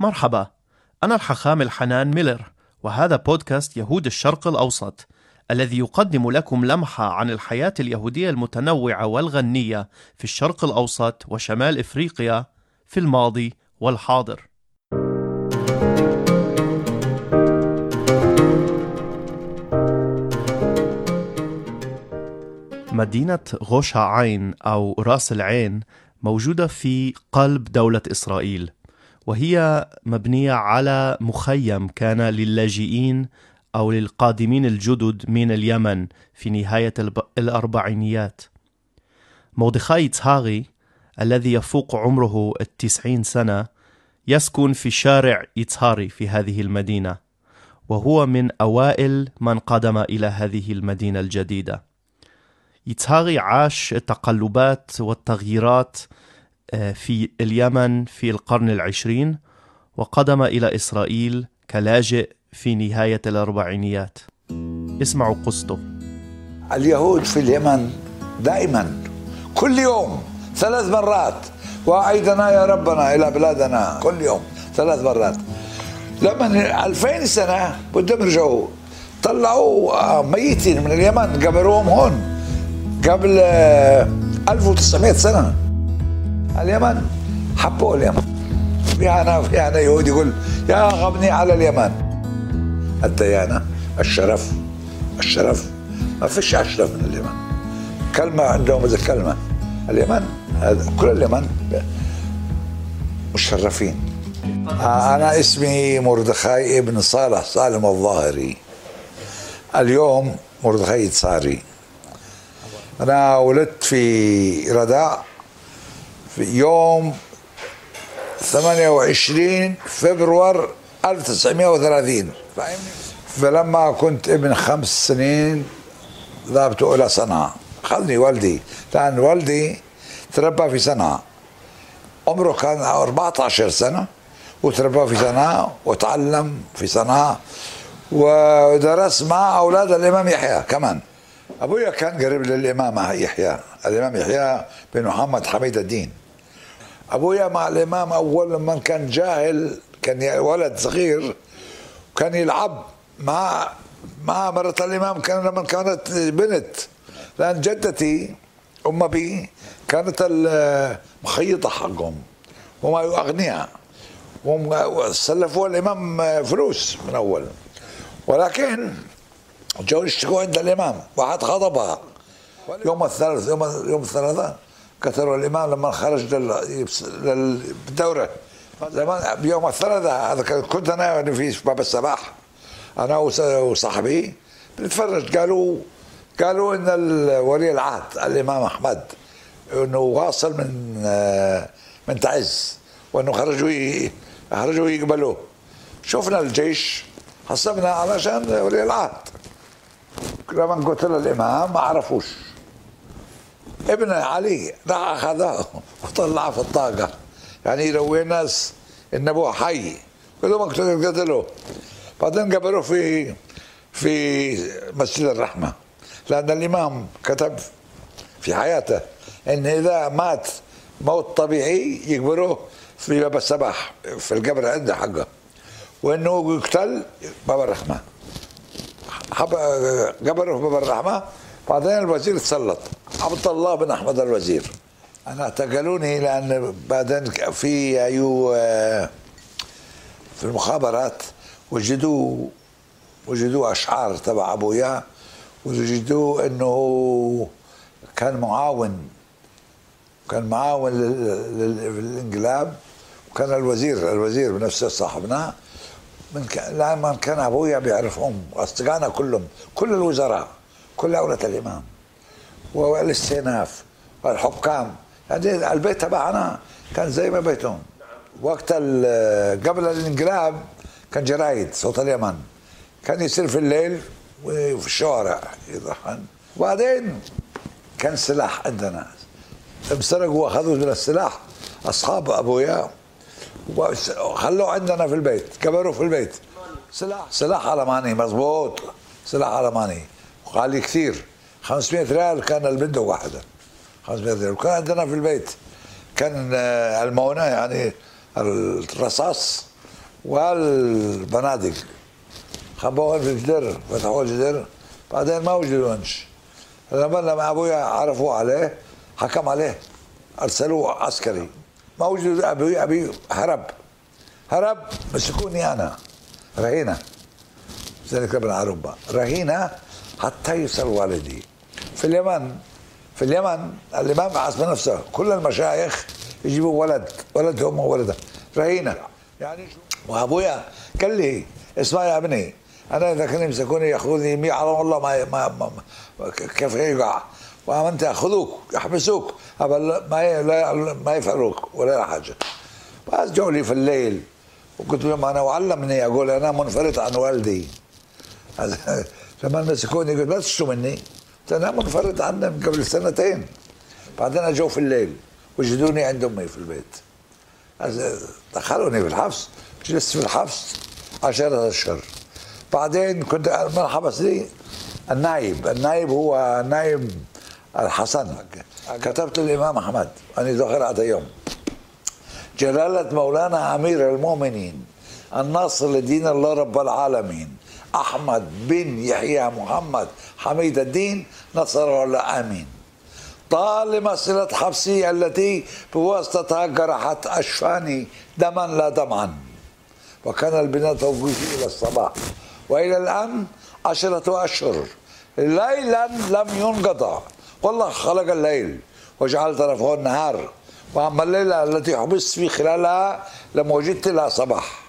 مرحبا. أنا الحخام الحنان ميلر وهذا بودكاست يهود الشرق الأوسط الذي يقدم لكم لمحة عن الحياة اليهودية المتنوعة والغنية في الشرق الأوسط وشمال إفريقيا في الماضي والحاضر. مدينة غوشا عين أو رأس العين موجودة في قلب دولة إسرائيل. وهي مبنية على مخيم كان للاجئين أو للقادمين الجدد من اليمن في نهاية الأربعينيات. مردخاي يتهاغي الذي يفوق عمره التسعين سنة يسكن في شارع يتهاري في هذه المدينة وهو من أوائل من قدم إلى هذه المدينة الجديدة. يتهاغي عاش التقلبات والتغييرات في اليمن في القرن العشرين وقدم إلى إسرائيل كلاجئ في نهاية الأربعينيات. اسمعوا قصته. اليهود في اليمن دائما كل يوم ثلاث مرات. وأعيدنا يا ربنا إلى بلادنا كل يوم ثلاث مرات. لما 2000 سنة بدهم يرجعوا طلعوا آه، ميتين من اليمن قبروهم هون قبل 1900 آه، سنة. اليمن؟ حبوا اليمن. في أنا يهودي يقول يا غبني على اليمن. الديانة الشرف الشرف. ما فيش أشرف من اليمن. كلمة عندهم إذا كلمة. اليمن كل اليمن مشرفين. أنا اسمي مردخاي ابن صالح سالم الظاهري. اليوم مردخاي تصاري أنا ولدت في رداء. في يوم 28 فبراير 1930 فاهمني؟ فلما كنت ابن خمس سنين ذهبت إلى صنعاء. خذني والدي. لأن والدي تربى في صنعاء. عمره كان 14 سنة وتربى في صنعاء وتعلم في صنعاء ودرس مع أولاد الإمام يحيى كمان. أبويا كان قريب للإمام يحيى. الإمام يحيى بن محمد حميد الدين. أبويا مع الإمام أول لما كان جاهل كان ولد صغير كان يلعب مع مع مرة الإمام كان لما كانت بنت. لأن جدتي أم أبي كانت المخيطة حقهم وما أغنياء. وسلفوا الإمام فلوس من أول. ولكن جو يشتكوا عند الإمام واحد خطبها. يوم الثلاث يوم يوم الثلاثاء. قتلوا الإمام لما خرج للدورة. زمان بيوم الثلاثاء هذا كنت أنا في باب السباح. أنا وصاحبي بنتفرج. قالوا قالوا إن ولي العهد الإمام أحمد إنه واصل من من تعز وإنه خرجوا خرجوا يقبلوه. شفنا الجيش حسبنا علشان ولي العهد. لما قلت للامام ما عرفوش. ابن علي راح أخذه وطلعه في الطاقة. يعني يروي الناس إن أبوه حي. كلهم قتلوه بعدين قبلوه في في مسجد الرحمة. لأن الإمام كتب في حياته أن إذا مات موت طبيعي يقبروه في باب السباح في القبر عنده حقه. وإنه يقتل باب الرحمة. قبره في باب الرحمة. بعدين الوزير تسلط. عبد الله بن أحمد الوزير. أنا اعتقلوني لأن بعدين في أيو في المخابرات وجدوا وجدوا أشعار تبع أبويا وجدوه إنه كان معاون كان معاون للإنقلاب وكان الوزير الوزير بنفسه صاحبنا. من لما كان أبويا بيعرفهم أصدقائنا كلهم كل الوزراء. كل أولة الإمام. والاستئناف والحكام يعني البيت تبعنا كان زي ما بيتهم. وقت قبل الانقلاب كان جرايد صوت اليمن. كان يصير في الليل وفي الشوارع. يضحن. وبعدين كان سلاح عندنا. انسرقوا وأخذوا من السلاح. أصحاب أبويا. وخلوه عندنا في البيت. كبروا في البيت. سلاح. سلاح ألماني مضبوط سلاح الماني وغالي كثير. 500 ريال كان البندق واحدة 500 ريال. وكان عندنا في البيت. كان المونة يعني الرصاص والبنادق. خبوهم في الجدر فتحوا الجدر. بعدين ما وجدونش لما لما ابويا عرفوا عليه حكم عليه. أرسلوه عسكري. ما وجد ابي أبي هرب. هرب مسكوني أنا. رهينة. ذلك ابن عروبه رهينة. حتى يصل والدي. في اليمن في اليمن الإمام حسب نفسه كل المشايخ يجيبوا ولد ولد هم ولده رهينه يعني وأبويا قال لي اسمع يا ابني أنا إذا كانوا يمسكوني ياخذوني يمي على والله ما, ما, ما, ما كيف يقع؟ وانت يأخذوك يحبسوك ما ما يفعلوك ولا حاجة. بس جو لي في الليل وقلت لهم أنا وعلمني أقول أنا منفرد عن والدي. لما مسكوني قلت بس شو مني. قلت أنا منفرد عنهم قبل سنتين. بعدين أجوا في الليل وجدوني عند أمي في البيت. دخلوني في الحبس. جلست في الحبس عشرة أشهر. بعدين كنت من حبس لي النايب. النايب هو نايب الحسن. كتبت الامام أحمد. أني ذكرت يوم جلالة مولانا أمير المؤمنين. الناصر لدين الله رب العالمين. أحمد بن يحيى محمد حميد الدين نصر الله آمين. طالما صلة حبسي التي بواسطتها جرحت أشفاني دما لا دمعا وكان البناء توقيفي إلى الصباح. وإلى الآن عشرة أشهر. ليلا لم ينقطع والله خلق الليل وجعل طرفه النهار. وأما الليلة التي حبست في خلالها لم وجدت لها صباح.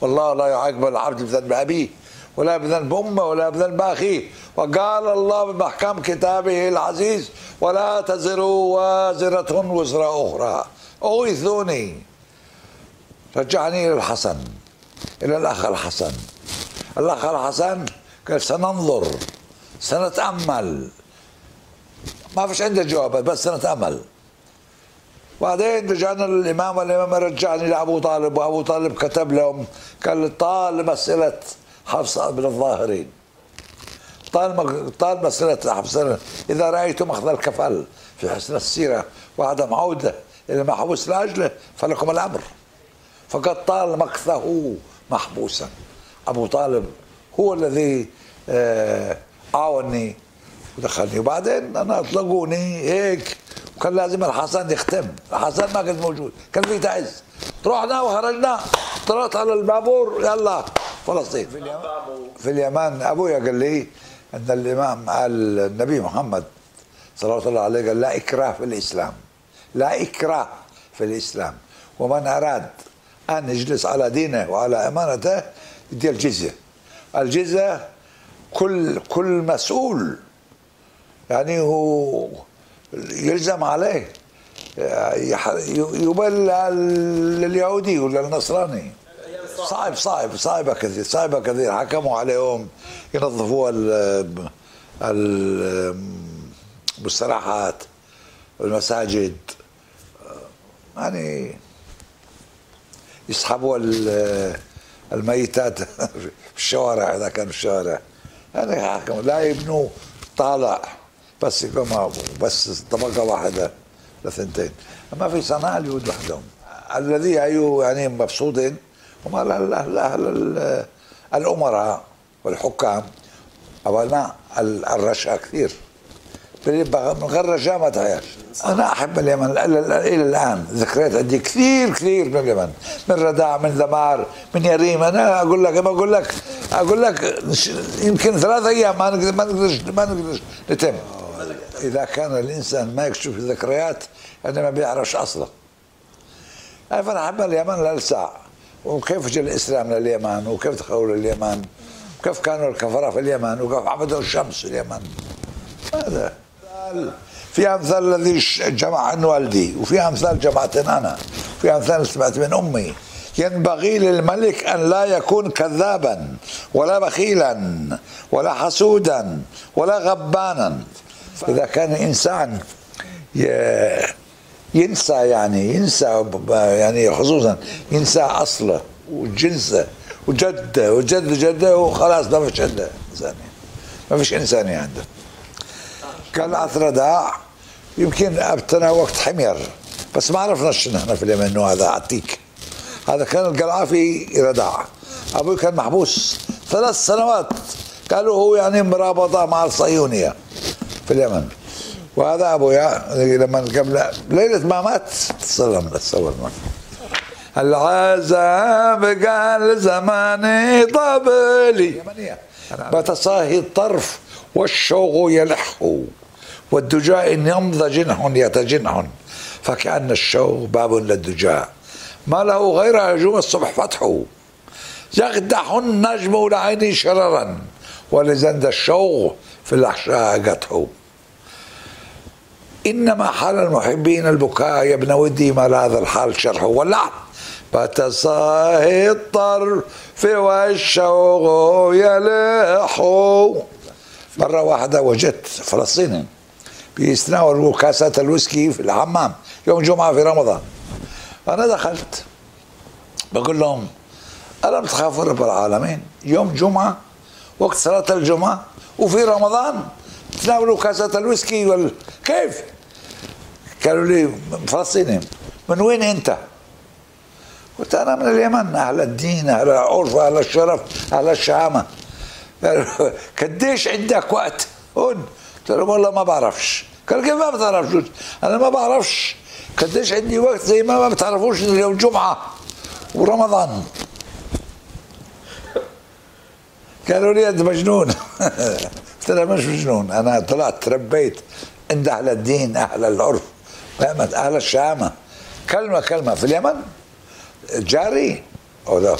والله لا يعاقب العبد بذنب أبيه. ولا بذنب أمه ولا بذنب أخيه وقال الله بمحكم كتابه العزيز ولا تزر وازرة وزر أخرى. أغيثوني. رجعني إلى الحسن إلى الأخ الحسن. الأخ الحسن قال سننظر سنتأمل. ما فيش عندي جوابات بس سنتأمل. بعدين رجعنا للإمام والإمام رجعني لأبو طالب وأبو طالب كتب لهم قال طال مساله حفص بن الظاهرين. طال طال مساله حفص إذا رأيتم أخذ الكفل في حسن السيرة وعدم عوده إلى المحبوس لأجله فلكم الأمر. فقد طال مكثه محبوسا. أبو طالب هو الذي آه، عاوني ودخلني. وبعدين أنا أطلقوني هيك وكان لازم الحسن يختم. الحسن ما كان موجود. كان في تعز. رحنا وخرجنا طلعت على البابور يلا. فلسطين. في اليمن؟ في اليمن. أبويا قال لي إن الإمام النبي محمد صلى الله عليه قال لا إكراه في الإسلام. لا إكراه في الإسلام. ومن أراد أن يجلس على دينه وعلى أمانته يدي الجزية. الجزية كل كل مسؤول. يعني هو يلزم عليه. يبلع لليهودي ولا النصراني صعب صعب صعبة كثير صعبة كثير. حكموا عليهم ينظفوا المستراحات المساجد. يعني يسحبوا الميتات في الشوارع إذا كانوا الشوارع. يعني حكموا. لا يبنوا طالع بس يقوم بس طبقة واحدة لثنتين. أما في صناعه اليهود وحدهم الذي يعني مبسوطين هم الأمراء والحكام. ما الرشا كثير. من غير رشا ما تغير أنا أحب اليمن. إلى الآن ذكريات عندي كثير كثير من اليمن. من رداع من ذمار من يريم. أنا أقول لك ما أقول لك أقول لك يمكن ثلاث أيام ما نقدر ما نقدر ما نقدر نتم. إذا كان الإنسان ما يكشف الذكريات يعني ما بيعرفش أصلا فانا أحب اليمن للساعة وكيف جاء الإسلام لليمن وكيف دخلوا لليمن وكيف كانوا الكفرة في اليمن وكيف عبدوا الشمس في اليمن هذا. في أمثال الذي جمع عن والدي وفي أمثال جمعتنا أنا في أمثال سمعت من أمي. ينبغي للملك أن لا يكون كذابا ولا بخيلا ولا حسودا ولا غبانا. إذا كان إنسان ينسى يعني ينسى يعني خصوصا ينسى أصله وجنسه وجده وجد جده وخلاص ما فيش عنده إنسانية ما فيش إنسانية عنده. كان أثرداع يمكن أبتنا وقت حمير بس ما عرفنا شنو إحنا في اليمن إنه هذا عتيك هذا كان القرافي رضاع أبوي كان محبوس ثلاث سنوات. قالوا هو يعني مرابطة مع الصهيونية في اليمن. وهذا أبويا لما قبل ليلة ما مات تصور تصور العذاب قال زماني طبلي بتصاهي الطرف والشوق يلح والدجاء إن يمضى جنح يتجنح فكأن الشوق باب للدجاء ما له غير هجوم الصبح فتحه يقدح النجم لعيني شررا ولزند الشوق في الأحشاء قطحه إنما حال المحبين البكاء يا ابن ودي ما هذا الحال شرحه واللعن فتصاهي الطرف والشوق يلح. مرة واحدة وجدت فلسطيني بيتناولوا كاسات الويسكي في الحمام يوم جمعة في رمضان. فأنا دخلت بقول لهم ألم تخافوا رب العالمين؟ يوم جمعة وقت صلاة الجمعة وفي رمضان تناولوا كاسات الويسكي وال... كيف؟ قالوا لي فلسطيني من وين أنت؟ قلت أنا من اليمن أهل الدين أهل العرف أهل الشرف أهل الشهامة قديش عندك وقت؟ هون. قلت له والله ما بعرفش. قال كيف ما بتعرفش؟ أنا ما بعرفش. قديش عندي وقت زي ما ما بتعرفوش اليوم جمعة ورمضان. قالوا لي أنت مجنون. قلت له مش مجنون أنا طلعت تربيت عند أهل الدين أهل العرف. فهمت أهل الشامه كلمة كلمة. في اليمن؟ جاري؟ أو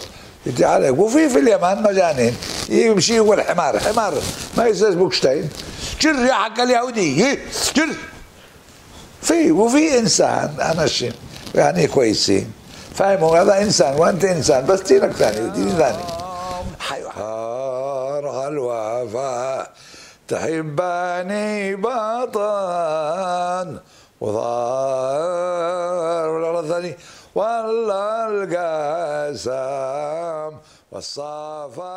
عليك وفي في اليمن؟ مجانين. يمشي يقول حمار حمار. ما يسوي بوكشتاين جر يا حق اليهودي. جر. في وفي إنسان. أنا شيء يعني كويسين. فاهموا؟ هذا إنسان. وأنت إنسان. بس دينك ثاني. دين ثاني. حيوان الوفاء تحبني بطن. وظهر ولا الثاني القسم والصفا.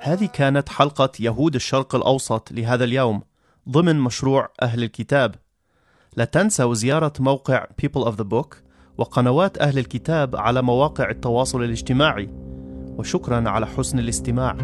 هذه كانت حلقة يهود الشرق الأوسط لهذا اليوم ضمن مشروع أهل الكتاب. لا تنسوا زيارة موقع People of the Book وقنوات أهل الكتاب على مواقع التواصل الاجتماعي. وشكرا على حسن الاستماع.